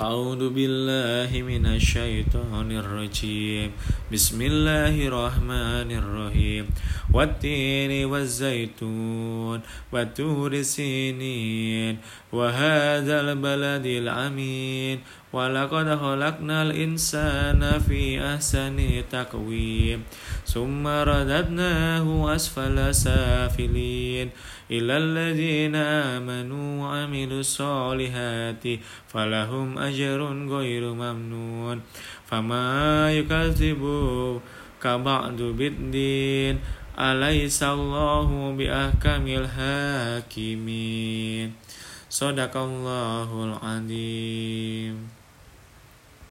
أعوذ بالله من الشيطان الرجيم. بسم الله الرحمن الرحيم. والتين والزيتون وتور سينين. وهذا البلد الأمين. ولقد خلقنا الإنسان في أحسن تقويم. ثم رددناه أسفل سافلين. إلى الذين آمنوا وعملوا الصالحات فلهم أجر غير ممنون فما يكذبك بعد بالدين أليس الله بأحكم الحاكمين صدق الله العظيم